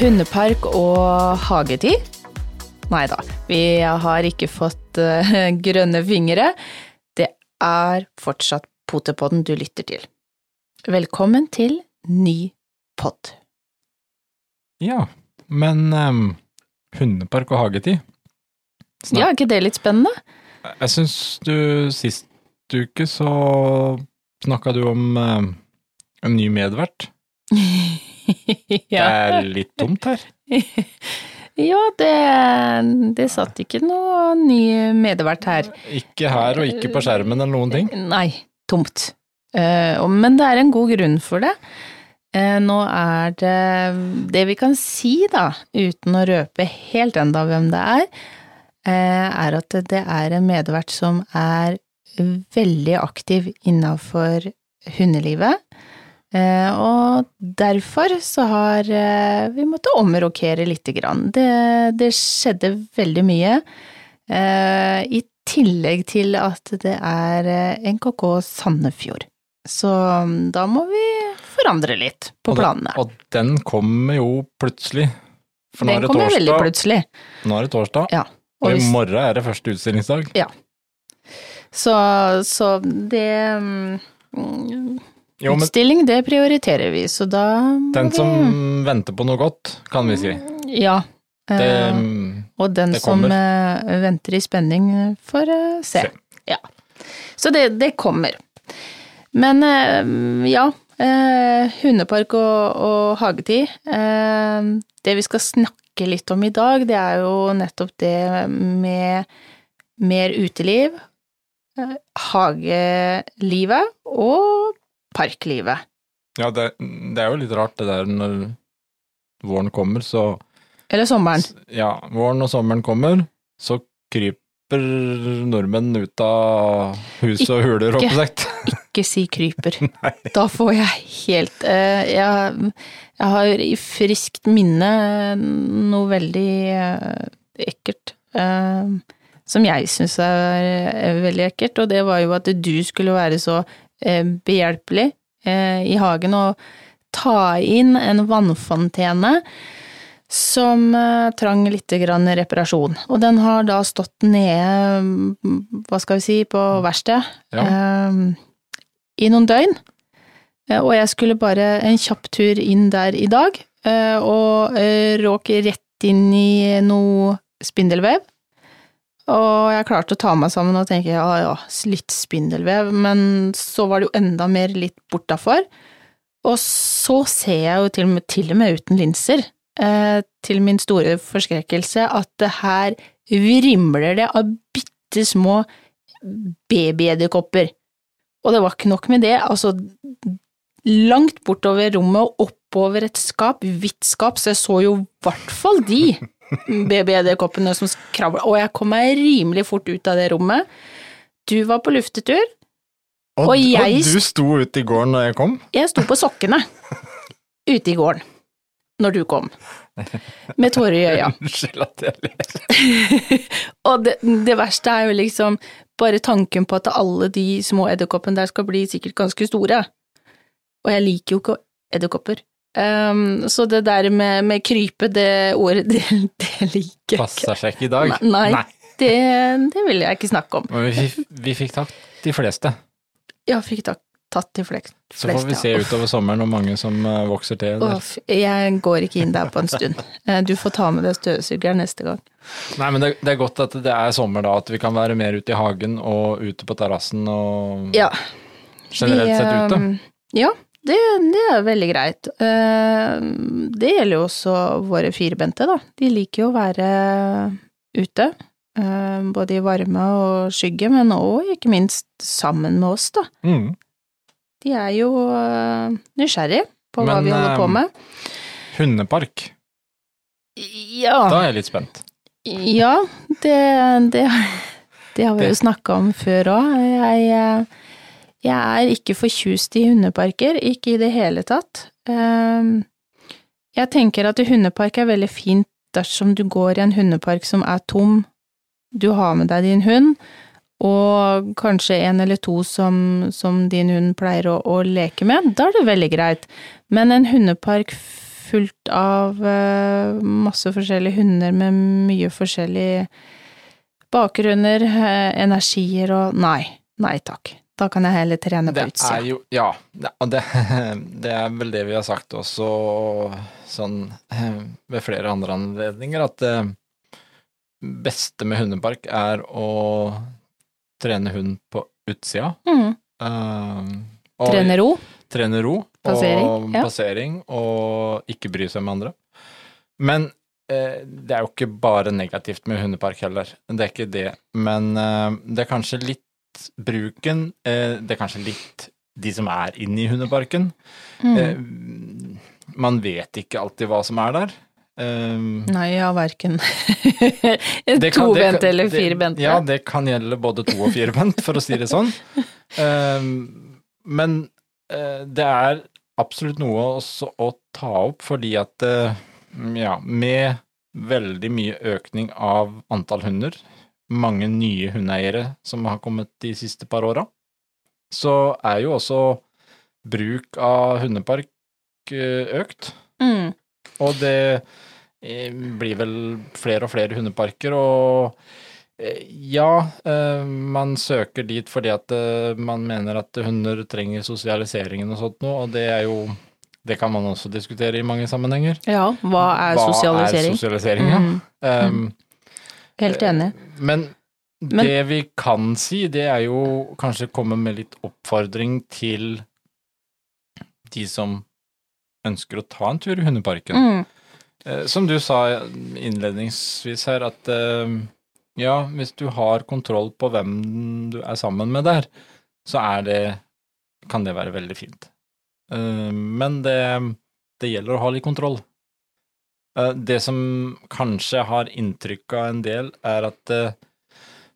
Hundepark og hagetid? Nei da, vi har ikke fått eh, grønne fingre. Det er fortsatt Potepodden du lytter til. Velkommen til ny pod. Ja, men um, hundepark og hagetid? Snart. Ja, er ikke det litt spennende? Jeg syns du sist uke så snakka du om um, en ny medvert. Det er litt tomt her. ja, det, det satt ikke noe ny medvert her. Ikke her og ikke på skjermen eller noen ting. Nei, tomt. Eh, men det er en god grunn for det. Eh, nå er det Det vi kan si, da, uten å røpe helt enda hvem det er, eh, er at det er en medvert som er veldig aktiv innafor hundelivet. Eh, og derfor så har eh, vi måttet omrokere lite grann. Det, det skjedde veldig mye. Eh, I tillegg til at det er NKK Sandefjord. Så mm, da må vi forandre litt på Og planene. Den, Og den kommer jo plutselig. For nå Den er det kommer veldig torsdag. plutselig. Nå er det torsdag, Ja. og Og i morgen er det første utstillingsdag. så, så det mm, Jo, men Utstilling, det prioriterer vi, så da den vi som venter på noe godt, kan vi si. Ja. Det, eh, og den som eh, venter i spenning, får eh, se. Se. Ja. Så det, det kommer. Men ja, hundepark og, og hagetid. Det vi skal snakke litt om i dag, det er jo nettopp det med mer uteliv, hagelivet og parklivet. ja, det, det er jo litt rart det der når våren kommer, så Eller sommeren. Ja, våren og sommeren kommer, så kryper nordmenn ut av hus og huler, Ikke. oppsagt. Ikke si kryper. Da får jeg helt uh, jeg, jeg har i friskt minne noe veldig uh, ekkelt. Uh, som jeg syns er, veldig ekkelt, og det var jo at du skulle være så behjelpelig eh, i hagen å ta inn en vannfontene som eh, trang litt grann reparasjon. Og den har da stått nede, mm, hva skal vi si, på verkstedet Ja. eh, i noen døgn. Eh, Og jeg skulle bare en kjapp tur inn der i dag, eh, og eh, råk rett inn i noe spindelvev. Og jeg klarte å ta meg sammen og tenke ja ja, litt spindelvev, men så var det jo enda mer litt bortafor. Og så ser jeg jo til og med, til og med uten linser, eh, til min store forskrekkelse, at det her vrimler det av bitte små babyedderkopper. Og det var ikke nok med det, altså langt bortover rommet og oppover et skap, hvitt skap, så jeg så jo i hvert fall de babyedderkoppene som kravla, og jeg kom meg rimelig fort ut av det rommet. Du var på luftetur, Og, Og jeg- og du sto ute i gården når jeg kom? jeg sto på sokkene ute i gården når du kom, med tårer i øya. Unnskyld at jeg ler. og det, det verste er jo liksom bare tanken på at alle de små edderkoppene der skal bli sikkert ganske store. Og jeg liker jo ikke edderkopper. Um, så det der med, med krype, det ordet, det, det liker jeg ikke. Passer seg ikke i dag. Nei, Det, det vil jeg ikke snakke om. Men vi, vi fikk tatt de fleste. Ja, fikk tatt, tatt de flest, Så får vi se ja. utover sommeren hvor mange som eh, vokser til. Uff, jeg går ikke inn der på en stund. Eh, Du får ta med deg støvsugeren neste gang. Nei, men det, det er godt at det er sommer da, at vi kan være mer ute i hagen og ute på terrassen og Ja, generelt sett ute. um, Ja, det, det er veldig greit. Eh, Det gjelder jo også våre firbente, da. De liker jo å være ute. eh, Både i varme og skygge, men òg ikke minst sammen med oss, da. Mm. De er jo nysgjerrige nysgjerrig på hva Men, vi holder på med. med. Hundepark, Ja, da er jeg litt spent. ja det, det, det har vi jo Det- snakka om før òg. Jeg, eh, jeg er ikke fortjust i hundeparker, ikke i det hele tatt. Ehm, Jeg tenker at hundepark er veldig fint dersom du går i en hundepark som er tom, du har med deg din hund, og kanskje en eller to som, som din hund pleier å, å leke med, da er det veldig greit. Men en hundepark fullt av eh, masse forskjellige hunder med mye forskjellige bakgrunner, eh, energier og Nei, nei takk. Da kan jeg heller trene på utsida. jo Ja, det, det, det er vel det vi har sagt også sånn eh, ved flere andre anledninger, at det beste med hundepark er å trene hund på utsida. Mm. Uh, Trene ro. trene ro Passering, og ja. passering, og ikke bry seg med andre. Men eh, det er jo ikke bare negativt med hundepark heller, det er ikke det. Men eh, det er kanskje litt bruken, eh, det er kanskje litt de som er inne i hundeparken. Mm. Eh, man vet ikke alltid hva som er der. Eh, Nei, ja, verken tobent eller firbent. Ja, det kan gjelde både to- og firebent, for å si det sånn. Men det er absolutt noe også å ta opp, fordi at ja, med veldig mye økning av antall hunder, mange nye hundeeiere som har kommet de siste par åra, så er jo også bruk av hundepark eh, økt. Mm. Og det eh, blir vel flere og flere hundeparker, og eh, ja, man søker dit fordi at man mener at hunder trenger sosialiseringen og sånt noe, og det er jo Det kan man også diskutere i mange sammenhenger. Ja, hva er sosialisering? Hva er sosialisering, ja. Mm. Um, Helt enig. men Men- det vi kan si, det er jo kanskje komme med litt oppfordring til de som ønsker å ta en tur i hundeparken. Mm. Eh, Som du sa innledningsvis her, at eh, ja, hvis du har kontroll på hvem du er sammen med der, så er det kan det være veldig fint. Eh, Men det, det gjelder å ha litt kontroll. Eh, Det som kanskje har inntrykk av en del, er at eh,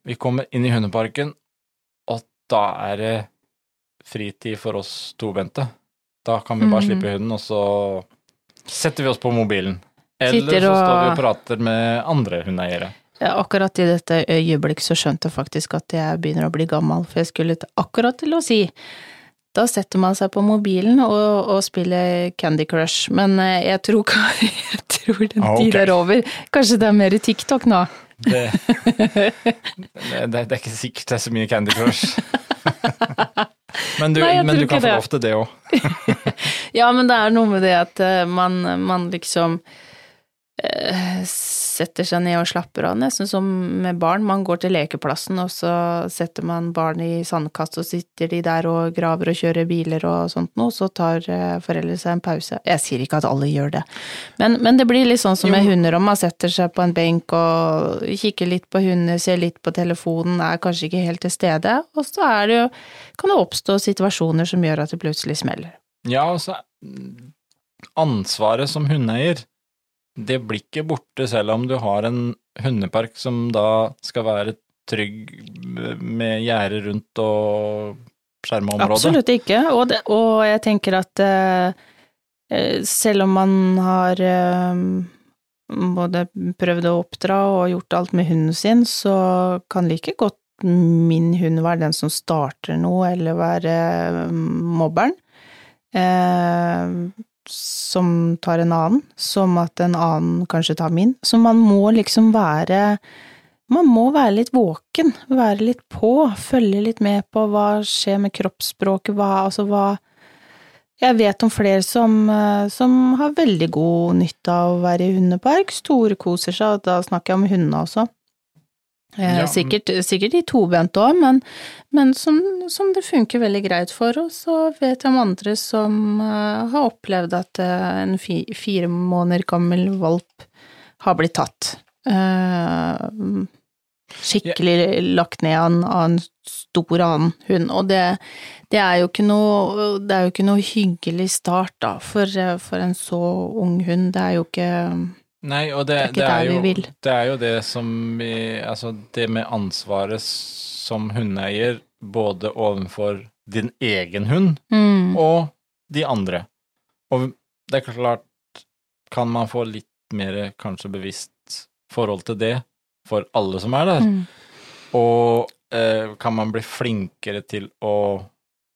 vi kommer inn i hundeparken, og da er det fritid for oss to, Bente. Da kan vi bare mm. slippe hunden, og så setter vi oss på mobilen. Eller så står vi og- og prater med andre hundeeiere. Ja, akkurat i dette øyeblikk så skjønte jeg faktisk at jeg begynner å bli gammel, for jeg skulle akkurat til å si da setter man seg på mobilen og, og spiller Candy Crush, men eh, jeg tror, jeg tror den Ah, tid er over. Kanskje det er mer TikTok nå? Det, det, det er ikke sikkert det er så mye Candy Crush. men du, Nei, men du kan få lov til det òg. Ja, men det er noe med det at eh, man, man liksom eh, setter seg ned og slapper av, nesten som med barn. Man går til lekeplassen, og så setter man barn i sandkast, og sitter de der og graver og kjører biler og sånt noe, så tar eh, foreldre seg en pause. Jeg sier ikke at alle gjør det, men, men det blir litt sånn som med hunder, om man setter seg på en benk og kikker litt på hundene, ser litt på telefonen, er kanskje ikke helt til stede, og så er det jo, kan det oppstå situasjoner som gjør at det plutselig smeller. Ja, og så Ansvaret som hundeeier, det blir ikke borte selv om du har en hundepark som da skal være trygg med gjerde rundt og skjerma området? Absolutt ikke, og, det, og jeg tenker at eh, eh, selv om man har eh, både prøvd å oppdra og gjort alt med hunden sin, så kan like godt min hund være den som starter noe, eller være eh, mobberen. Eh, som tar en annen, som at en annen kanskje tar min. Så man må liksom være man må være litt våken, være litt på, følge litt med på hva skjer med kroppsspråket, hva, altså hva Jeg vet om flere som, eh, som har veldig god nytte av å være i hundepark, storkoser seg, og da snakker jeg om hundene også. Eh, Ja, sikkert, sikkert de tobente òg, men, men som, som det funker veldig greit for. Og så vet jeg om andre som eh, har opplevd at eh, en fi, fire måneder gammel valp har blitt tatt. Skikkelig lagt ned av en, stor annen hund, og det, det er jo ikke noe Det er jo ikke noe hyggelig start, da, for, for en så ung hund. Det er jo ikke Nei, og det, Det er det, er jo, det er jo det som vi Altså, det med ansvaret som hundeeier, både overfor din egen hund mm, og de andre. Og det er klart, kan man få litt mer kanskje bevisst forhold til det for alle som er der, mm, og eh, kan man bli flinkere til å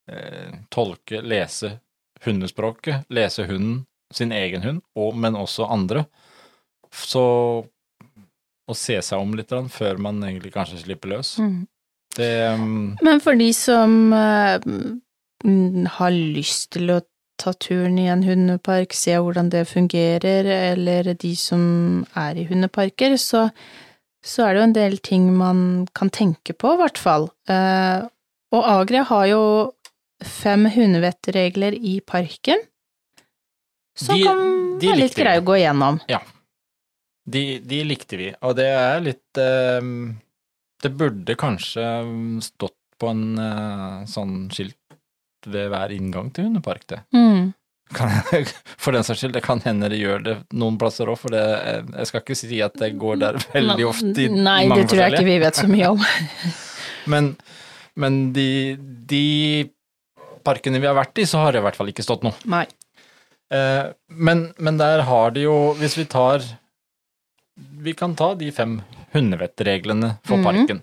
eh, tolke, lese hundespråket, lese hunden, sin egen hund, og, men også andre. Så å se seg om litt før man egentlig kanskje slipper løs. Mm. Det um, Men for de som mm, har lyst til å ta turen i en hundepark, se hvordan det fungerer, eller de som er i hundeparker, så, så er det jo en del ting man kan tenke på, i hvert fall. Uh, og Agria har jo fem hundevettregler i parken, som De- kan de være litt greie å gå igjennom. De, de likte vi, og det er litt eh, Det burde kanskje stått på en eh, sånn skilt ved hver inngang til hundepark, det. Mm. Kan, for den saks skyld, det kan hende det gjør det noen plasser òg, for det, jeg skal ikke si at det går der veldig ofte i Nei, det tror jeg ikke vi vet så mye om. Men, men de, de parkene vi har vært i, så har det i hvert fall ikke stått noe. Nei. Eh, men, men der har de jo, hvis vi tar Vi kan ta de fem hundevettreglene for Mhm. parken.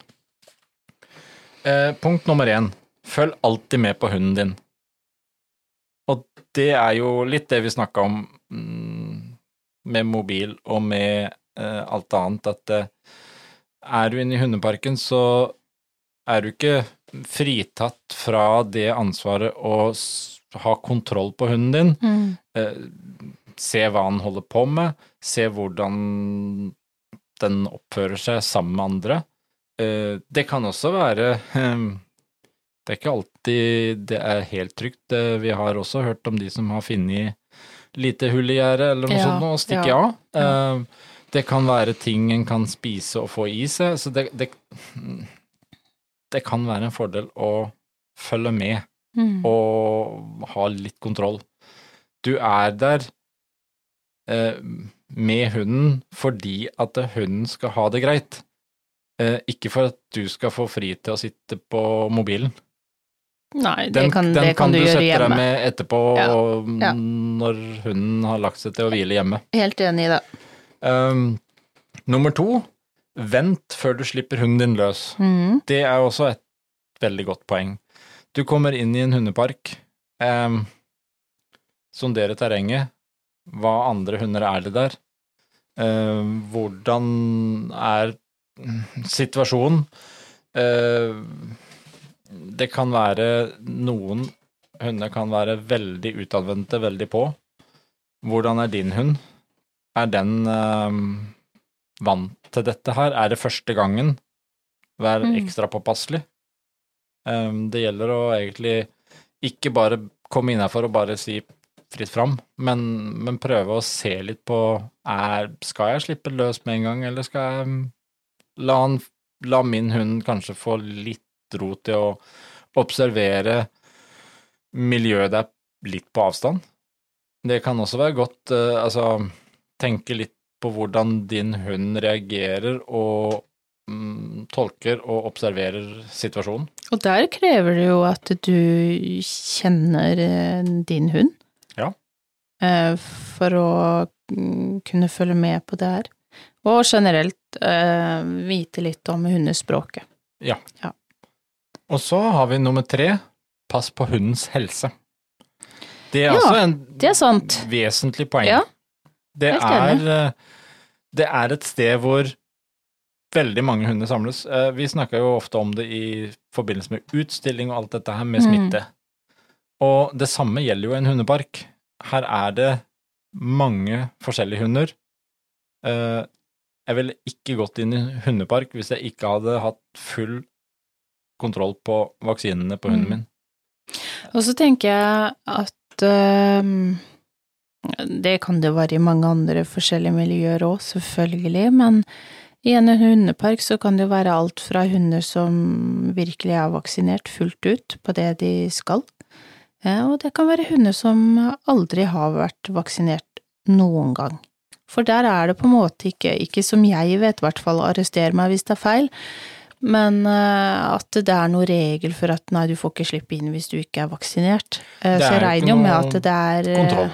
Eh, punkt nummer én. Følg alltid med på hunden din. Og det er jo litt det vi snakka om mm, med mobil og med eh, alt annet, at eh, er du inne i hundeparken, så er du ikke fritatt fra det ansvaret å ha kontroll på hunden din. Mm. Se hva han holder på med, se hvordan den oppfører seg sammen med andre. Eh, det kan også være eh, Det er ikke alltid det er helt trygt. Vi har også hørt om de som har funnet lite hull i gjerdet eller noe Ja, sånt og stikker ja, av. Eh, det kan være ting en kan spise og få i seg, så det, det, det kan være en fordel å følge med Mm. og ha litt kontroll. Du er der med hunden fordi at hunden skal ha det greit, eh, ikke for at du skal få fri til å sitte på mobilen. Nei, det Den kan, den kan, kan du, gjøre sette deg med etterpå Ja, og ja. når hunden har lagt seg til å hvile hjemme. Helt enig i det. Um, nummer to, vent før du slipper hunden din løs. Mm. Det er også et veldig godt poeng. Du kommer inn i en hundepark, um, sonderer terrenget, hva andre hunder er det der, um, hvordan er situasjonen, uh, det kan være noen hunder kan være veldig utadvendte, veldig på. Hvordan er din hund? Er den um, vant til dette her? Er det første gangen? Vær Mm. ekstra påpasselig. Det gjelder å egentlig ikke bare komme innafor og bare si fritt fram, men, men prøve å se litt på er, Skal jeg slippe løs med en gang, eller skal jeg um, la, han, la min hund kanskje få litt ro til å observere miljøet der litt på avstand? Det kan også være godt, uh, altså tenke litt på hvordan din hund reagerer og mm, tolker og observerer situasjonen. Og der krever det jo at du kjenner eh, din hund. Ja. Eh, For å mm, kunne følge med på det her. Og generelt eh, vite litt om hundespråket. Og så har vi nummer tre, pass på hundens helse. Det er Ja, altså en er vesentlig poeng. Ja, det, er, eh, det er et sted hvor veldig mange hunder samles. Vi snakker jo ofte om det i forbindelse med utstilling og alt dette her med Mm. smitte. Og det samme gjelder jo en hundepark. Her er det mange forskjellige hunder. Eh, Jeg ville ikke gått inn i hundepark hvis jeg ikke hadde hatt full kontroll på vaksinene på hunden Mm. min. Og så tenker jeg at øhm, det kan det være i mange andre forskjellige miljøer òg, selvfølgelig, men i en hundepark så kan det være alt fra hunder som virkelig er vaksinert fullt ut på det de skal, og det kan være hunder som aldri har vært vaksinert noen gang. For der er det på en måte ikke, ikke som jeg vet, i hvert fall, arrester meg hvis det er feil, men eh, at det er noen regel for at nei, du får ikke slippe inn hvis du ikke er vaksinert. Er så er jeg regner jo med at det er eh, Kontroll.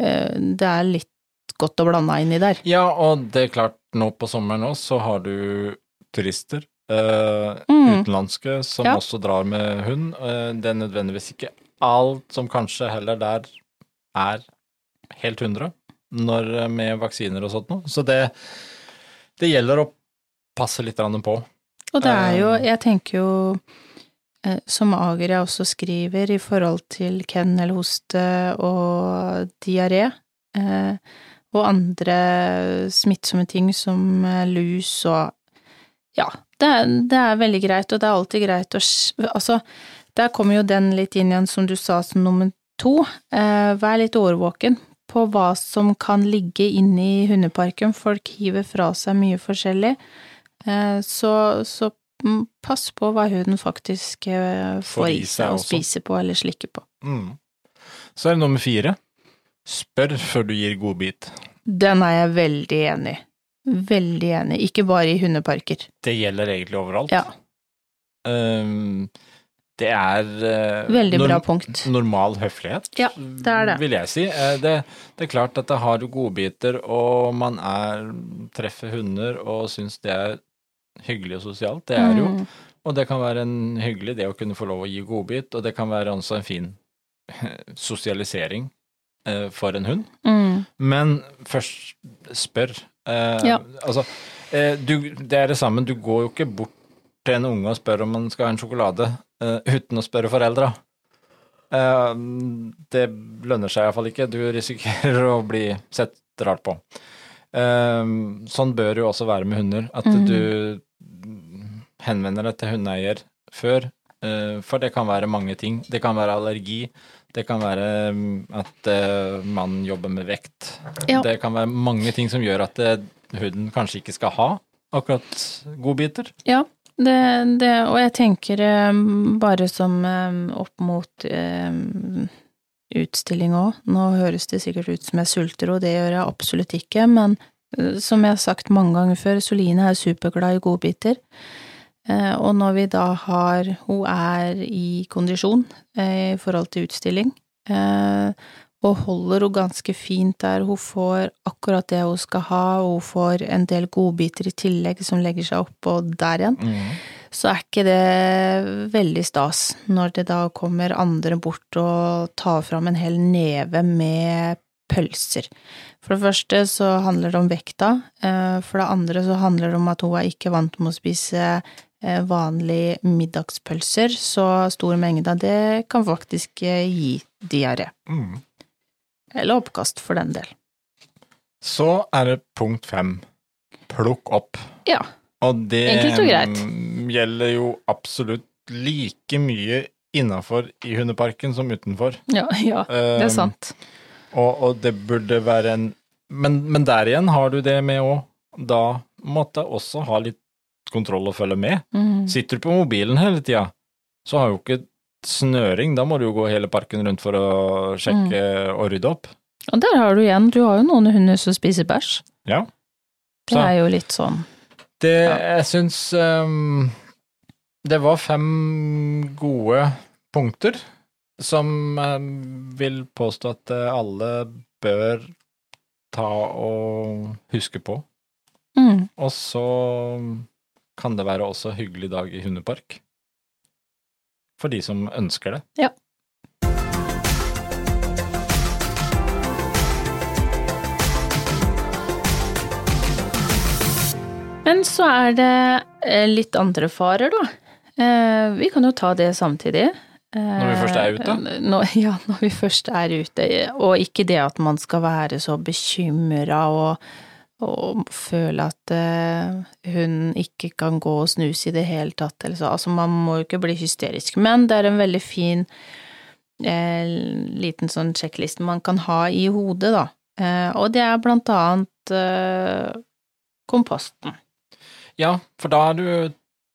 eh, Det er litt godt å blande inn i der. Ja, og det er klart, nå på sommeren også, så har du turister, eh, Mm. utenlandske, som Ja. også drar med hund. Eh, det er nødvendigvis ikke alt som kanskje heller der er helt 100 når, med vaksiner og sånt noe. Så det, det gjelder å passe litt på. Og det er jo, Eh. jeg tenker jo, eh, som Agria også skriver, i forhold til kennelhoste og diaré, eh, og andre smittsomme ting som eh, lus og Ja, det er, det er veldig greit, og det er alltid greit å Altså, der kommer jo den litt inn igjen, som du sa, som nummer to. Eh, vær litt årvåken på hva som kan ligge inne i hundeparken. Folk hiver fra seg mye forskjellig. Eh, Så, så pass på hva hunden faktisk eh, får i seg og spiser på eller slikker på. Mm. Så er det nummer fire. Spør før du gir godbit. Den er jeg veldig enig i. Veldig enig. Ikke bare i hundeparker. Det gjelder egentlig overalt. Ja, Um, det er eh, veldig bra punkt. normal høflighet, Ja, det er det. vil jeg si. Eh, Det, det er klart at det har godbiter, og man er, treffer hunder og syns det er hyggelig og sosialt. Det er jo. Mm. Og det kan være en hyggelig det å kunne få lov å gi godbit, og det kan være også en fin sosialisering eh, for en hund. Mm. Men først spør. Eh, Ja. Altså, eh, du, det er det samme, du går jo ikke bort til en unge og spør om han skal ha en sjokolade, uten å spørre foreldra. Eh, det lønner seg iallfall ikke, du risikerer å bli sett rart på. Eh, sånn bør jo også være med hunder, at Mhm. du henvender deg til hundeeier før, eh, for det kan være mange ting. Det kan være allergi, det kan være mm, at eh, man jobber med vekt. Ja. Det kan være mange ting som gjør at eh, hunden kanskje ikke skal ha akkurat godbiter. Ja, det, det, og jeg tenker eh, bare som eh, opp mot eh, utstilling òg. Nå høres det sikkert ut som jeg sulter, og det gjør jeg absolutt ikke, men som jeg har sagt mange ganger før, Soline er superglad i godbiter. Og når vi da har Hun er i kondisjon i forhold til utstilling, og holder hun ganske fint der. Hun får akkurat det hun skal ha, og hun får en del godbiter i tillegg som legger seg oppå der igjen. Så er ikke det veldig stas når det da kommer andre bort og tar fram en hel neve med pølser. For det første så handler det om vekta, eh, for det andre så handler det om at hun er ikke vant med å spise eh, vanlige middagspølser, så stor mengde av det kan faktisk eh, gi diaré. Mm. Eller oppkast, for den del. Så er det punkt fem. Plukk opp. Ja. Og det Enkelt og greit. mm, gjelder jo absolutt like mye innafor i hundeparken som utenfor. Ja, ja, det er Um, sant. Og, og det burde være en men, men der igjen har du det med òg. da måtte jeg også ha litt kontroll og følge med. Mm. Sitter du på mobilen hele tida, så har jo ikke snøring, da må du jo gå hele parken rundt for å sjekke Mm. og rydde opp. Og der har du igjen, du har jo noen hunder som spiser bæsj. Ja. Det er jo litt sånn Det, Ja. jeg syns um, Det var fem gode punkter som jeg vil påstå at eh, alle bør ta og huske på. mm. Og så kan det være også hyggelig dag i hundepark. For de som ønsker det. Ja. Men så er det eh, litt andre farer, da. Eh, Vi kan jo ta det samtidig. Når vi først er ute? Når, ja, når vi først er ute. Og ikke det at man skal være så bekymra og, og føle at eh, hun ikke kan gå og snuse i det hele tatt. Altså, man må jo ikke bli hysterisk. Men det er en veldig fin eh, liten sånn sjekkliste man kan ha i hodet, da. Eh, og det er blant annet komposten. Ja, for da er du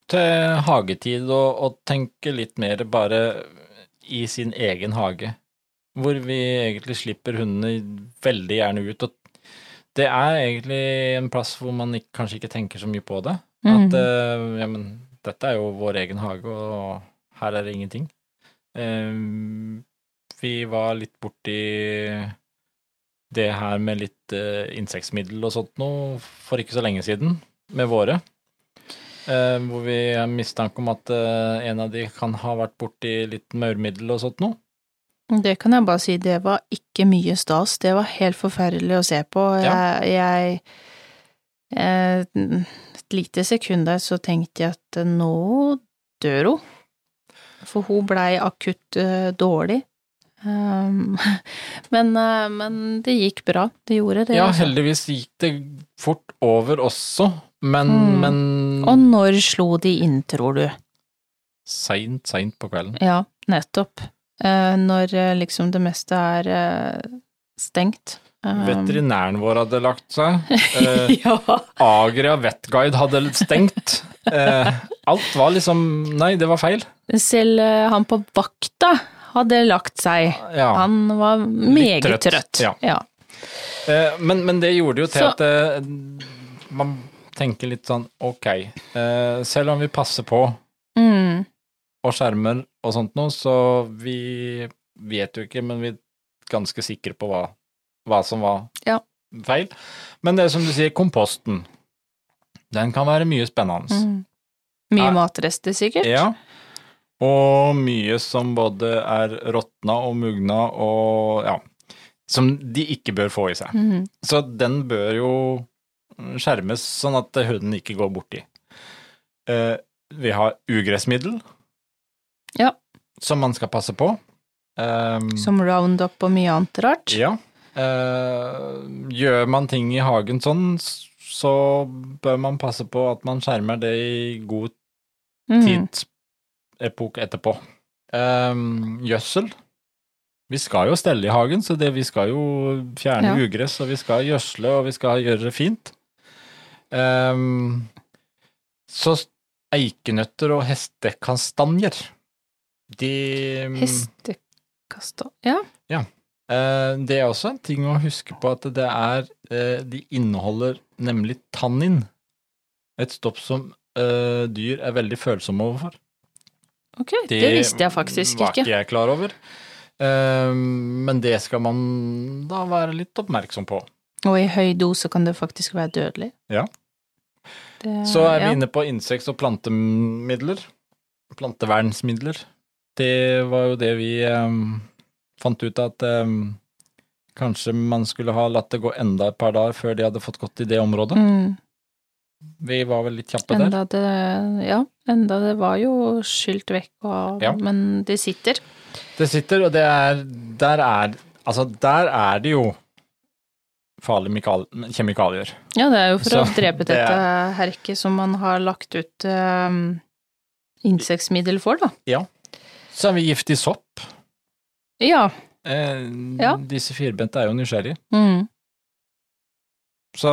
til hagetid og, og tenker litt mer bare i sin egen hage, hvor vi egentlig slipper hundene veldig gjerne ut. Og det er egentlig en plass hvor man ikke, kanskje ikke tenker så mye på det. At Mhm. eh, ja, men dette er jo vår egen hage, og her er det ingenting. Eh, vi var litt borti det her med litt uh, insektmiddel og sånt noe for ikke så lenge siden, med våre. Uh, hvor vi har mistanke om at uh, en av de kan ha vært borti litt maurmiddel og sånt noe. Det kan jeg bare si, det var ikke mye stas. Det var helt forferdelig å se på. Ja. Jeg, jeg eh, Et lite sekund der så tenkte jeg at eh, nå dør hun. For hun blei akutt eh, dårlig. Um, men, men det gikk bra. Det gjorde det. Ja, altså. heldigvis gikk det fort over også, men, Mm. men Og når slo de inn, tror du? seint, seint på kvelden. Ja, nettopp. Eh, når eh, liksom det meste er eh, stengt. Veterinæren vår hadde lagt seg. Eh, ja. Agria Vetguide hadde stengt. Eh, alt var liksom Nei, det var feil. Selv han på vakta hadde lagt seg. Ja. Han var meget trøtt, trøtt. ja. ja. Eh, men, men det gjorde jo til Så- at man tenker litt sånn ok, selv om vi passer på Mm. Og skjermer og sånt noe, så vi vet jo ikke, men vi er ganske sikre på hva, hva som var Ja. feil. Men det som du sier, komposten. Den kan være mye spennende. Mm. Mye matrester, sikkert. Ja. Og mye som både er råtna og mugna og ja, som de ikke bør få i seg. Mm. Så den bør jo skjermes sånn at hunden ikke går borti. Eh, vi har ugressmiddel. Ja. Som man skal passe på. Um, Som roundup og mye annet rart. ja. Uh, gjør man ting i hagen sånn, så bør man passe på at man skjermer det i god Mm. tidsepoke etterpå. Um, gjødsel. Vi skal jo stelle i hagen, så det, vi skal jo fjerne Ja. ugress, og vi skal gjødsle, og vi skal gjøre det fint. Um, så eikenøtter og hestekastanjer, de Hestekasta Ja. Eh, Det er også en ting å huske på at det er eh, De inneholder nemlig tannin. Et stopp som eh, dyr er veldig følsomme overfor. Ok, det, visste jeg faktisk ikke. Det var ikke. jeg klar over. Men det skal man da være litt oppmerksom på. Og i høy dose kan det faktisk være dødelig. Ja. Det, Så er vi ja. inne på insekts- og plantemidler. Plantevernsmidler. Det var jo det vi eh, fant ut at eh, kanskje man skulle ha latt det gå enda et par dager før de hadde fått gått i det området. Mm. Vi var vel litt kjappe der. Det Ja, enda det var jo skylt vekk og Ja. Men det sitter. Det sitter, og det er Der er Altså, der er det jo farlige kjemikalier. Ja, det er jo for å Så drepe det dette herket som man har lagt ut um, insektmiddel for, da. Så er vi gift i sopp. Ja. Eh, Ja. Disse firbente er jo nysgjerrige. Mm. Så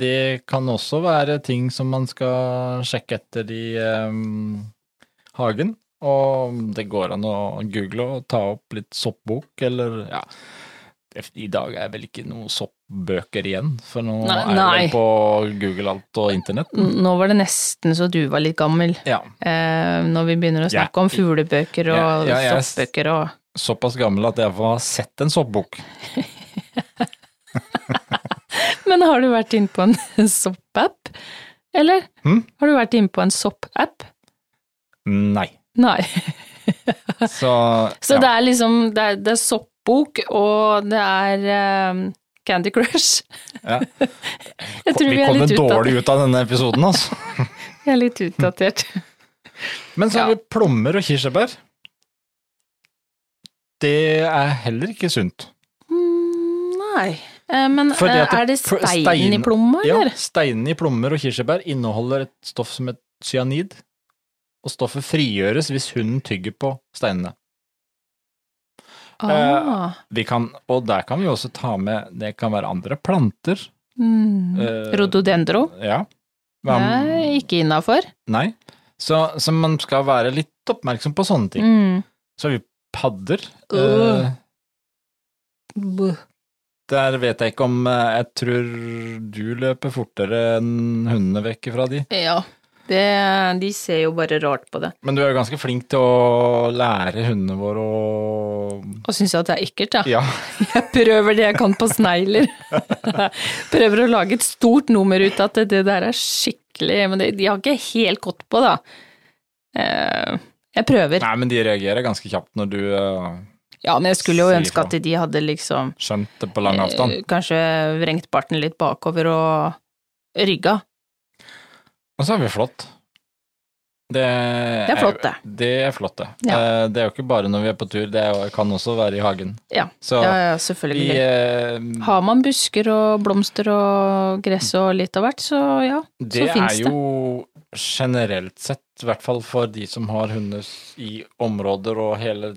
det kan også være ting som man skal sjekke etter i eh, hagen. Og det går an å google og ta opp litt soppbok, eller ja I dag er vel ikke noen soppbøker igjen, for nå Nei, er det på Google alt og internett. Nå var det nesten så du var litt gammel, Ja, eh, når vi begynner å Ja. snakke om fuglebøker og Ja, ja, soppbøker og såpass gammel at jeg har sett en soppbok. Men har du vært inne på en soppapp? Eller? Hmm? Har du vært inne på en soppapp? Nei. Nei. Så, Så ja. det er liksom Det er, det er soppbok, og det er um, Candy Crush. Ja. Jeg tror vi vi er kommer dårlig ut av denne episoden, altså. Jeg er litt utdatert. Men så har Ja. vi plommer og kirsebær. Det er heller ikke sunt. Mm, nei. Eh, Men eh, det- er det stein, stein- i plomma, Ja, eller? steinene i plommer og kirsebær inneholder et stoff som heter cyanid, og stoffet frigjøres hvis hunden tygger på steinene. Ah. Vi kan, og der kan vi også ta med, det kan være andre planter. Mm. eh, Rhododendro? Ja. Hva- Nei, ikke innafor. Nei. Så, så man skal være litt oppmerksom på sånne ting. Mm. Så har vi padder. Uh. Eh, Der vet jeg ikke om eh, Jeg tror du løper fortere enn hundene vekk fra de. Ja. Det, de ser jo bare rart på det. Men du er jo ganske flink til å lære hundene våre å Og syns at det er ekkelt, ja. Ja. Jeg prøver det jeg kan på snegler. prøver å lage et stort nummer ut av at det der er skikkelig Men det, de har ikke helt gått på, da. Eh, jeg prøver. Nei, men de reagerer ganske kjapt når du eh, Ja, men jeg skulle jo ønske at de hadde liksom Skjønt det på lang avstand. eh, kanskje vrengt barten litt bakover og rygga. Og så er vi flott. Det, Det er flott, det. Det er flott, det. Ja. Eh, Det er jo ikke bare når vi er på tur, det er, kan også være i hagen. Ja, Så ja, ja vi selvfølgelig. eh, Har man busker og blomster og gress og litt av hvert, så ja, Det så er fins det. jo generelt sett, i hvert fall for de som har hunder i områder og hele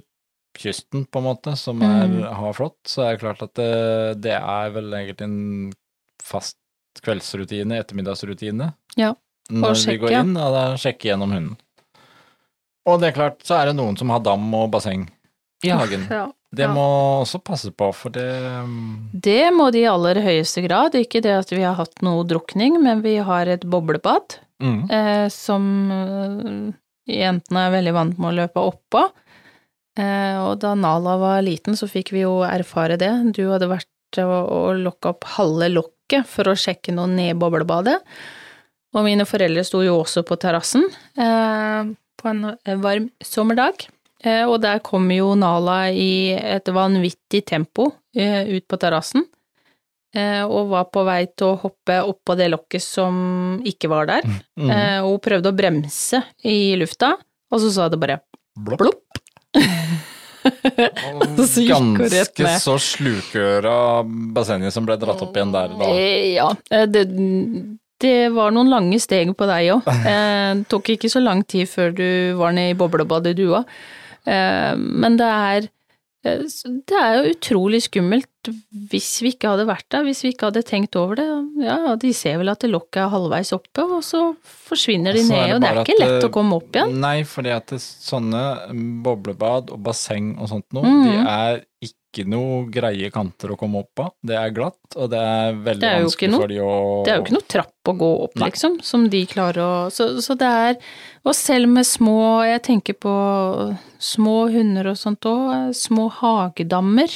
kysten, på en måte, som er, Mm. har flått, så er det klart at det, det er vel egentlig en fast kveldsrutine, ettermiddagsrutine. Ja, Når vi sjekke, går ja. inn, og da sjekke gjennom hunden. Og det er klart, så er det noen som har dam og basseng i hagen. Ja. Det må også passe på, for det um, Det må de i aller høyeste grad. Ikke det at vi har hatt noe drukning, men vi har et boblebad mm. eh, som eh, jentene er veldig vant med å løpe oppå. Eh, og da Nala var liten, så fikk vi jo erfare det. Du hadde vært og, og lokka opp halve lokket for å sjekke noe ned i boblebadet. Og mine foreldre sto jo også på terrassen eh, på en varm sommerdag. Eh, og der kom jo Nala i et vanvittig tempo eh, ut på terrassen. Eh, og var på vei til å hoppe oppå det lokket som ikke var der. Mm. Eh, og hun prøvde å bremse i lufta, og så sa det bare Blopp. plopp. Og Så Ganske så slukøra bassenget som ble dratt opp igjen der da. Ja, det, det var noen lange steg på deg òg. Eh, det tok ikke så lang tid før du var nede i boblebadet du òg. Eh, men det er eh, det er jo utrolig skummelt hvis vi ikke hadde vært der, hvis vi ikke hadde tenkt over det. Ja, de ser vel at det lokket er halvveis oppe, og så forsvinner de Så ned, og det er ikke at, lett eh, å komme opp igjen. Nei, fordi at det, sånne boblebad og basseng og sånt noe, mm. de er ikke noe greie kanter å komme opp av. Det er glatt, og det er veldig Det er vanskelig noe- for de å Det er jo ikke noe trapp å gå opp, Nei. liksom, som de klarer å så, så det er Og selv med små Jeg tenker på små hunder og sånt òg, små hagedammer,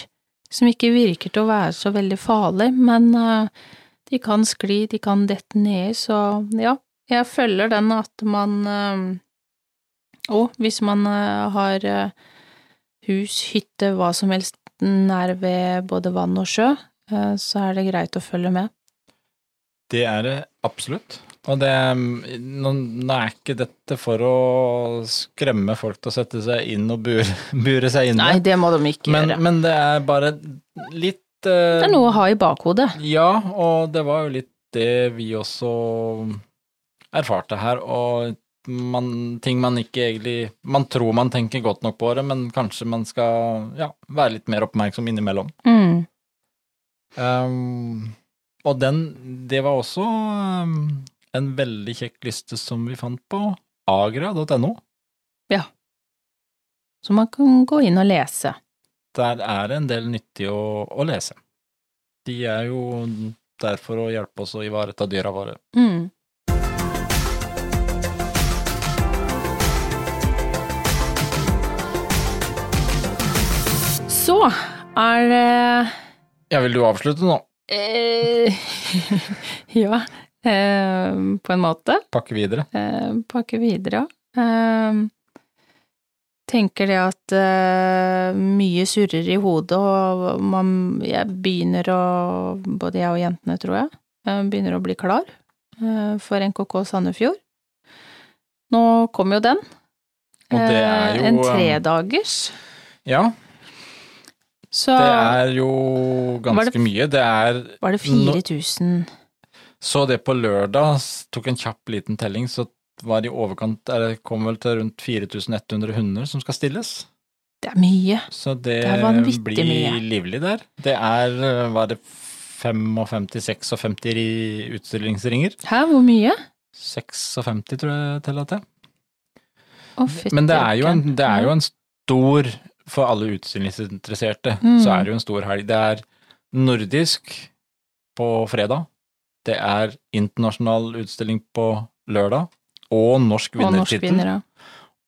som ikke virker til å være så veldig farlig, men eh, de kan skli, de kan dette ned, så ja, jeg følger den at man eh, Og hvis man eh, har hus, hytte, hva som helst nær ved både vann og sjø, så er det greit å følge med. Det er det absolutt. Og det nå, nå er ikke dette for å skremme folk til å sette seg inn og bure, bure seg inne. Nei, det må de ikke men, gjøre. men det er bare litt uh, Det er noe å ha i bakhodet. Ja, og det var jo litt det vi også erfarte her, og man, ting man ikke egentlig Man tror man tenker godt nok på det, men kanskje man skal ja, være litt mer oppmerksom innimellom. Mm. Um, og den Det var også um, en veldig kjekk liste som vi fant på agra.no. Ja. Så man kan gå inn og lese. Der er det en del nyttig å, å lese. De er jo der for å hjelpe oss å ivareta dyra våre. Mm. Så er det Ja, vil du avslutte nå? eh, Ja, eh, på en måte. Pakke videre? Eh, pakke videre, ja. Eh, tenker det at eh, mye surrer i hodet, og man, jeg begynner å, både jeg og jentene, tror jeg, eh, begynner å bli klar eh, for NKK Sandefjord. Nå kommer jo den. Og det er Eh, jo En tredagers. Ja, Så det er jo ganske det- mye. Det er var det 4000 Så det på lørdag, tok en kjapp liten telling, så var det i overkant det kom vel til rundt 4100 hunder som skal stilles. Det er mye. Så det, Det blir mye. livlig der. Det er, eh, var det 55-56 ri- utstillingsringer? Hæ, hvor mye? 56 tror jeg til at det. Å, fytti Men det er jo en, det er jo en stor, for alle utstillingsinteresserte, Mm. så er det jo en stor helg. Det er nordisk på fredag, det er internasjonal utstilling på lørdag, og norsk vinnertittel. Og.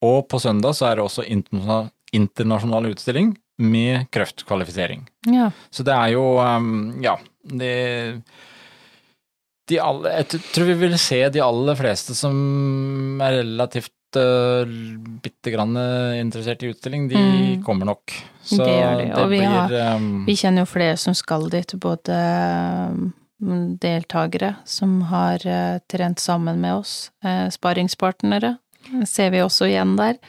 Og på søndag så er det også internasjonal, internasjonal utstilling med kreftkvalifisering. ja. Så det er jo, um, ja, det de alle, Jeg tror vi vil se de aller fleste som er relativt uh, bitte grann eh, interessert i utstilling, de Mm. kommer nok. Så Det gjør de, og vi blir har- um, Vi kjenner jo flere som skal dit, både deltakere som har eh, trent sammen med oss, eh, sparringspartnere, ser vi også igjen der.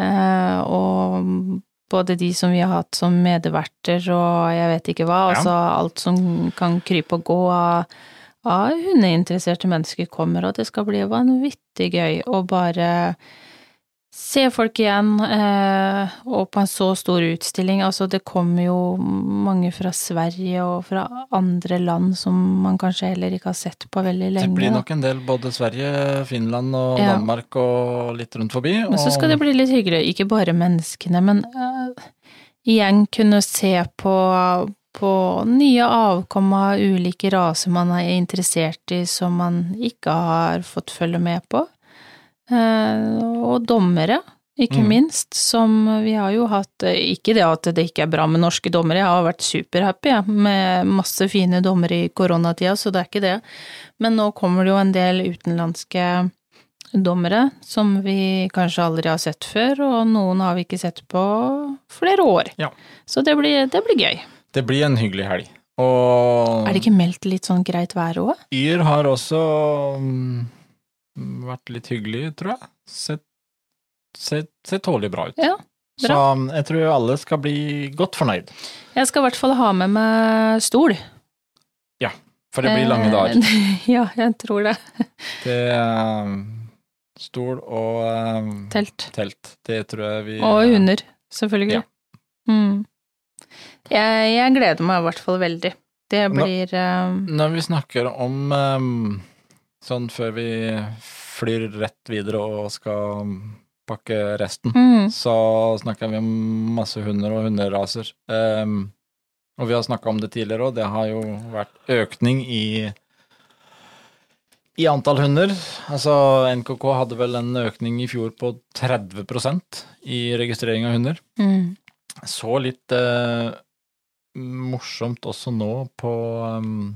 Eh, og både de som vi har hatt som medverter og jeg vet ikke hva, Ja. altså alt som kan krype og gå av, av hundeinteresserte mennesker kommer, og det skal bli vanvittig gøy å bare se folk igjen, eh, og på en så stor utstilling. Altså, det kommer jo mange fra Sverige og fra andre land som man kanskje heller ikke har sett på veldig lenge. det blir nok en del både Sverige, Finland og Ja. Danmark og litt rundt forbi. Men så skal det bli litt hyggelig, ikke bare menneskene, men eh, igjen kunne se på, på nye avkom av ulike raser man er interessert i som man ikke har fått følge med på. Eh, og dommere, ikke mm. minst, som vi har jo hatt eh, Ikke det at det ikke er bra med norske dommere, jeg har vært superhappy jeg, med masse fine dommere i koronatida, så det er ikke det. Men nå kommer det jo en del utenlandske dommere som vi kanskje aldri har sett før, og noen har vi ikke sett på flere år. Ja. Så det blir, det blir gøy. Det blir en hyggelig helg. Og Er det ikke meldt litt sånn greit vær òg? Yr har også mm, vært litt hyggelig, tror jeg. Sett, sett, sett tålelig bra ut. Ja, Så mm, jeg tror alle skal bli godt fornøyd. Jeg skal i hvert fall ha med meg stol. Ja, For det blir lange dager. Eh, ja, jeg tror det. Det er stol og eh, Telt. telt. Det tror jeg vi Og hunder, selvfølgelig. Ja. Mm. Jeg, jeg gleder meg i hvert fall veldig. Det blir Når, Når vi snakker om eh, sånn før vi flyr rett videre og skal pakke resten, mm, så snakker vi om masse hunder og hunderaser. Um, og vi har snakka om det tidligere òg, det har jo vært økning i i antall hunder. Altså NKK hadde vel en økning i fjor på 30% i registrering av hunder. mm. Så litt eh, morsomt også nå på um,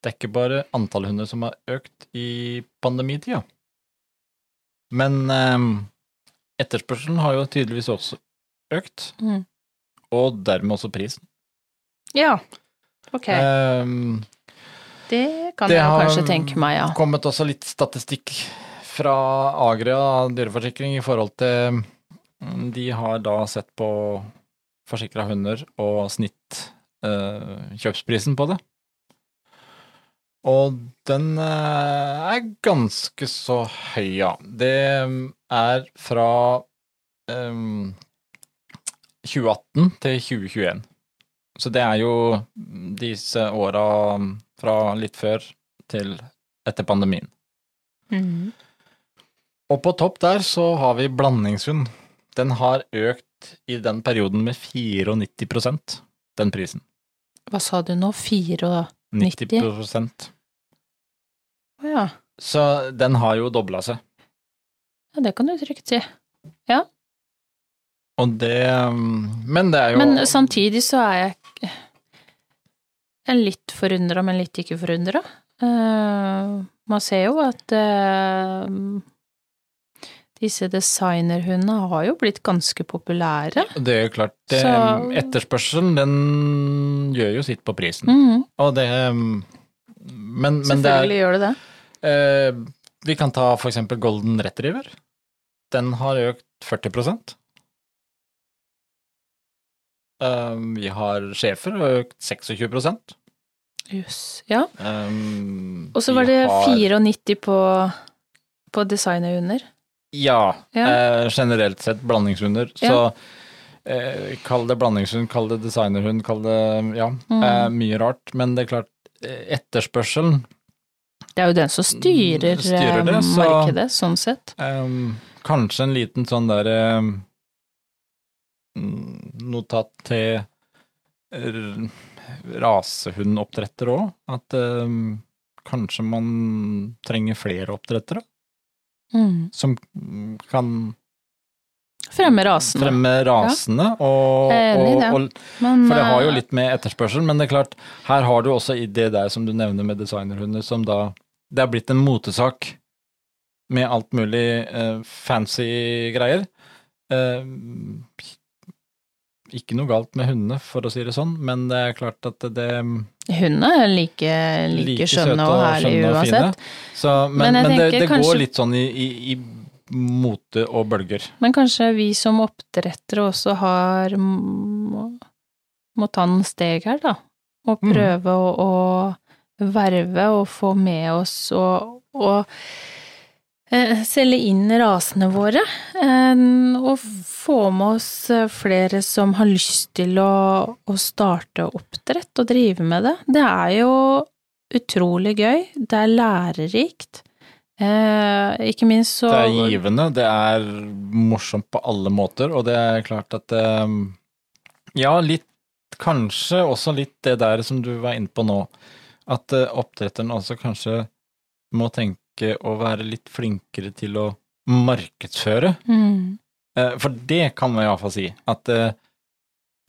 Det er ikke bare antall hunder som har økt i pandemitida. Men eh, etterspørselen har jo tydeligvis også økt, Mm. og dermed også prisen. Ja. Ok. Eh, det kan det jeg kanskje tenke meg, ja. Det har kommet også litt statistikk fra Agria dyreforsikring i forhold til mm, De har da sett på forsikra hunder og snitt eh, kjøpsprisen på det. Og den eh, er ganske så høy, ja. Det mm, er fra um, 2018 til 2021. Så det er jo disse åra fra litt før til etter pandemien. Mm. Og på topp der så har vi blandingshund. Den har økt i den perioden med 94% den prisen. Hva sa du nå? Fire og 90 Å ja. Så den har jo dobla seg. ja. Det kan du trygt si. Ja. Og det Men det er jo Men samtidig så er jeg jeg er litt forundra, men litt ikke forundra. Uh, man ser jo at eh, disse designerhundene har jo blitt ganske populære. Det er jo klart. Det, Så- Etterspørselen, den gjør jo sitt på prisen. Mhm, Og det men, Men, men det er Selvfølgelig gjør det det. eh, Vi kan ta for eksempel Golden Retriever. Den har økt 40 Eh, Vi har schæfer, økt 26 Jøss. Ja. Eh, Og så var det har- 94 på, på designerhunder. Ja, Ja. Eh, generelt sett blandingshunder. Ja. Så eh, kall det blandingshund, kall det designerhund, kall det ja, Mm. eh, mye rart. Men det er klart, eh, etterspørselen Det er jo den som styrer, Mm, styrer det, eh, så- markedet, sånn sett. um, Kanskje en liten sånn der um, notat til rasehundoppdretter òg. At kanskje man trenger flere oppdrettere Mm. som kan Fremme rasene. fremme rasene. Og, er enig og, det. og, Men, for det har jo eh, litt med etterspørsel, men det er klart, her har du også det der som du nevner med designerhunder, som da Det er blitt en motesak med alt mulig eh, fancy greier. Eh, ikke noe galt med hundene, for å si det sånn, men det er klart at det Hundene er like, like, like skjønne og herlige uansett. Så, men, Men men, det, det kanskje- går litt sånn i, i, i mote og bølger. Men kanskje vi som oppdrettere også har må, må ta noen steg her, da. Og prøve prøve å, å verve og få med oss og, og selge inn rasene våre. Eh, og få med oss eh, flere som har lyst til å, å starte oppdrett og drive med det. Det er jo utrolig gøy. Det er lærerikt. Eh, ikke minst så Det er givende, det er morsomt på alle måter, og det er klart at eh, Ja, litt Kanskje også litt det der som du var inne på nå, at eh, oppdretteren også kanskje må tenke å være litt flinkere til å markedsføre. Mm. Eh, For det kan man iallfall si, at eh,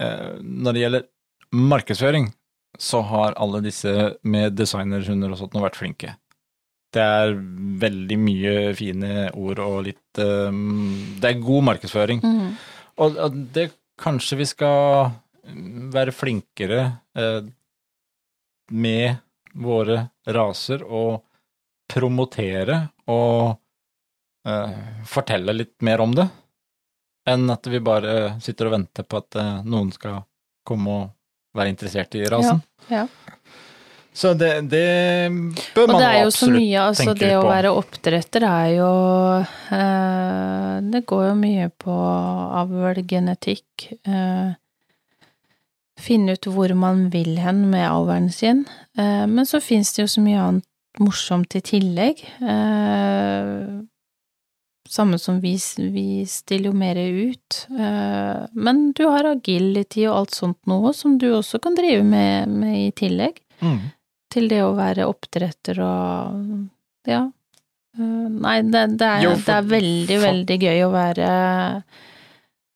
eh, når det gjelder markedsføring, så har alle disse med designerhunder og sånt vært flinke. Det er veldig mye fine ord og litt Det er god markedsføring. Mm. Og det kanskje vi skal være flinkere med våre raser og promotere og uh, fortelle litt mer om det, enn at vi bare sitter og venter på at uh, noen skal komme og være interessert i rasen. Ja, Så det, det bør Og man det er jo så absolutt mye, altså tenke det litt å være oppdretter er jo eh, Det går jo mye på avl, genetikk. Eh, finne ut hvor man vil hen med avlen sin. Eh, men så fins det jo så mye annet morsomt i tillegg. Eh, samme som vi, vi stiller jo mer ut. Eh, men du har agility og alt sånt noe som du også kan drive med, med i tillegg Mm. til det å være oppdretter og ja. Eh, Nei, det, det, er, Jo, for- det er veldig, for- veldig gøy å være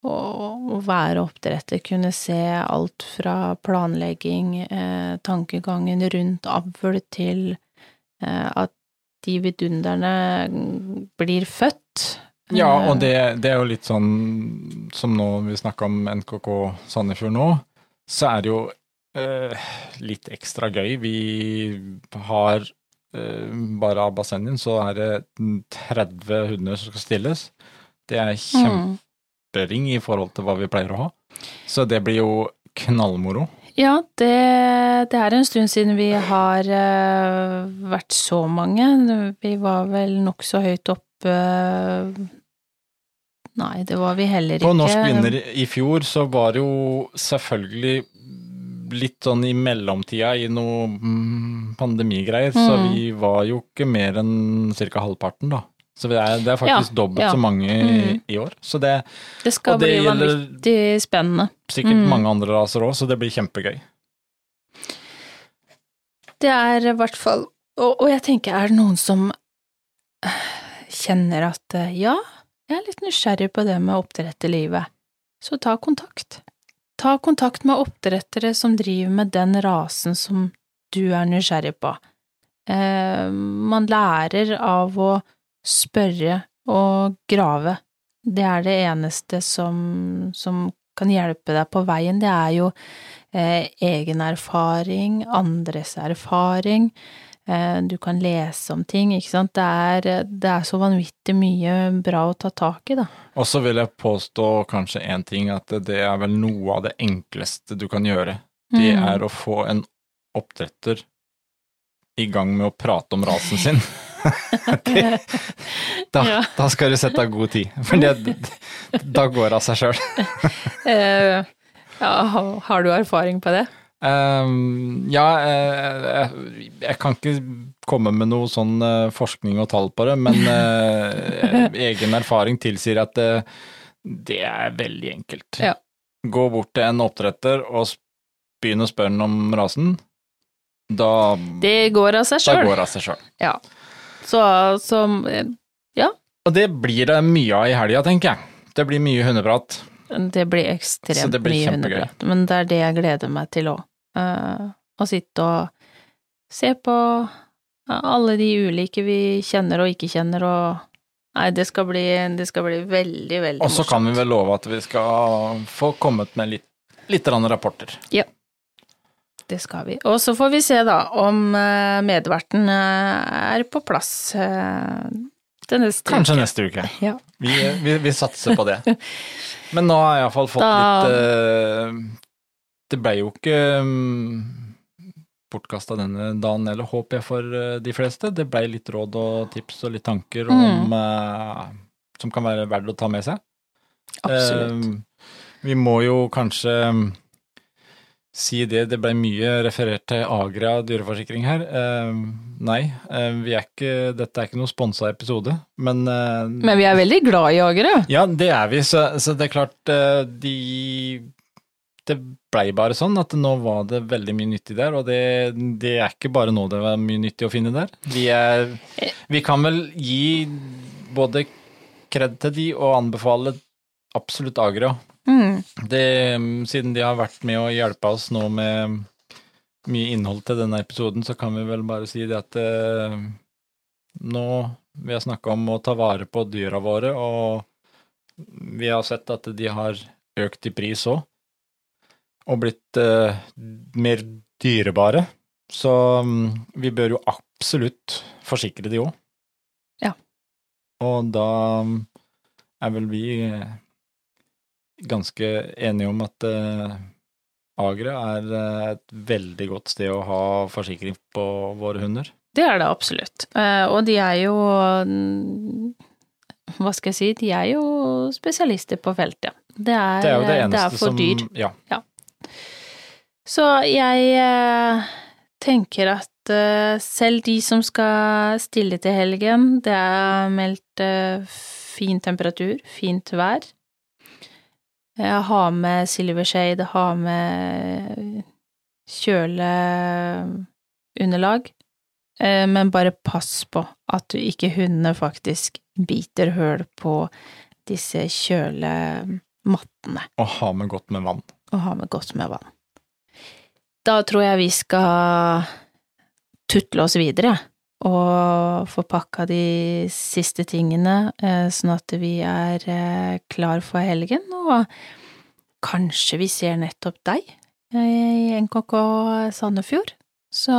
å, være oppdretter, kunne se alt fra planlegging, eh, tankegangen rundt avl til at de vidunderne blir født. Ja, Eh, og det, det er jo litt sånn som nå vi snakka om NKK Sandefjord nå, så er det jo eh, litt ekstra gøy. Vi har eh, bare av bassenget så er det 30 hunder som skal stilles. Det er mm. kjempering i forhold til hva vi pleier å ha. Så det blir jo knallmoro. Ja, det, det er en stund siden vi har uh, vært så mange. Vi var vel nokså høyt oppe Nei, det var vi heller ikke. På Norsk vinner i fjor så var det jo selvfølgelig litt sånn i mellomtida i noe mm, pandemigreier, så Mm. vi var jo ikke mer enn ca. halvparten, da. Så det er, det er faktisk Ja, dobbelt ja. så mange i, Mm. i år. Så det Det skal det bli vanvittig spennende. sikkert Mm. mange andre raser òg, så det blir kjempegøy. Det er i hvert fall og, og jeg tenker, er det noen som kjenner at eh, ja, jeg er litt nysgjerrig på det med å oppdrette livet, så ta kontakt. Ta kontakt med oppdrettere som driver med den rasen som du er nysgjerrig på. Eh, man lærer av å spørre og grave. Det er det eneste som, som kan hjelpe deg på veien. Det er jo eh, egen erfaring, andres erfaring. Eh, du kan lese om ting, ikke sant. Det er, det er så vanvittig mye bra å ta tak i, da. Og så vil jeg påstå kanskje én ting, at det er vel noe av det enkleste du kan gjøre. Det Mm. er å få en oppdretter i gang med å prate om rasen sin. det, da, Ja. da skal du sette av god tid, for det, da går det av seg sjøl. Eh, ja, har du erfaring på det? Um, ja, jeg, jeg, jeg kan ikke komme med noe sånn eh, forskning og tall på det, men uh, egen erfaring tilsier at det, det er veldig enkelt. Ja. Gå bort til en oppdretter og begynn å spørre ham om rasen. Da, Det går av seg sjøl. Ja. Så, så ja. Og det blir det mye av i helga, tenker jeg. Det blir mye hundeprat. det blir ekstremt det blir mye kjempegøy. hundeprat. Men det er det jeg gleder meg til òg. å sitte og se på alle de ulike vi kjenner og ikke kjenner, og Nei, det skal bli, det skal bli veldig, veldig Og så morsomt. kan vi vel love at vi skal få kommet med litt, litt Ja. rapporter. Det skal vi. Og så får vi se da om eh, medverten eh, er på plass eh, til neste Kanskje uke. neste uke. Ja. Vi, vi, vi satser på det. Men nå har jeg iallfall fått Da- litt Det ble jo ikke um, bortkasta denne dagen eller håper jeg for de fleste. Det ble litt råd og tips og litt tanker om Mm. som kan være verdt å ta med seg. Absolutt. Vi må jo kanskje um, si det, det ble mye referert til Agra dyreforsikring her. Eh, nei, eh, vi er ikke, dette er ikke noe sponsa episode, men eh, Men vi er veldig glad i Agra? ja, det er vi, så, så det er klart eh, de Det blei bare sånn at nå var det veldig mye nyttig der, og det, det er ikke bare nå det var mye nyttig å finne der. Vi er Vi kan vel gi både kred til de og anbefale absolutt Agra. Mm. Det, siden de har vært med å hjelpe oss nå med mye innhold til denne episoden, så kan vi vel bare si det at eh, nå vi har snakka om å ta vare på dyra våre, og vi har sett at de har økt i pris òg, og blitt eh, mer dyrebare. Så mm, vi bør jo absolutt forsikre de òg. Ja. Og da mm, er vel vi eh, ganske enige om at uh, Agra er eh, et veldig godt sted å ha forsikring på våre hunder. Det er det absolutt. Eh, og de er jo mm, Hva skal jeg si, de er jo spesialister på feltet. Det er, Det er jo det eneste det er for som dyr. Ja. Så jeg eh, tenker at eh, selv de som skal stille til helgen, det er meldt eh, fin temperatur, fint vær. Jeg har med silvershade, har med kjøleunderlag, eh, men bare pass på at du ikke hundene faktisk biter høl på disse kjølemattene Og ha med godt med vann. og ha med godt med vann. Da tror jeg vi skal tutle oss videre og få pakka de siste tingene, eh, sånn at vi er eh, klar for helgen, og kanskje vi ser nettopp deg eh, i NKK Sandefjord. Så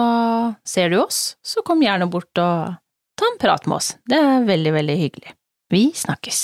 ser du oss, så kom gjerne bort og ta en prat med oss. Det er veldig, veldig hyggelig. Vi snakkes.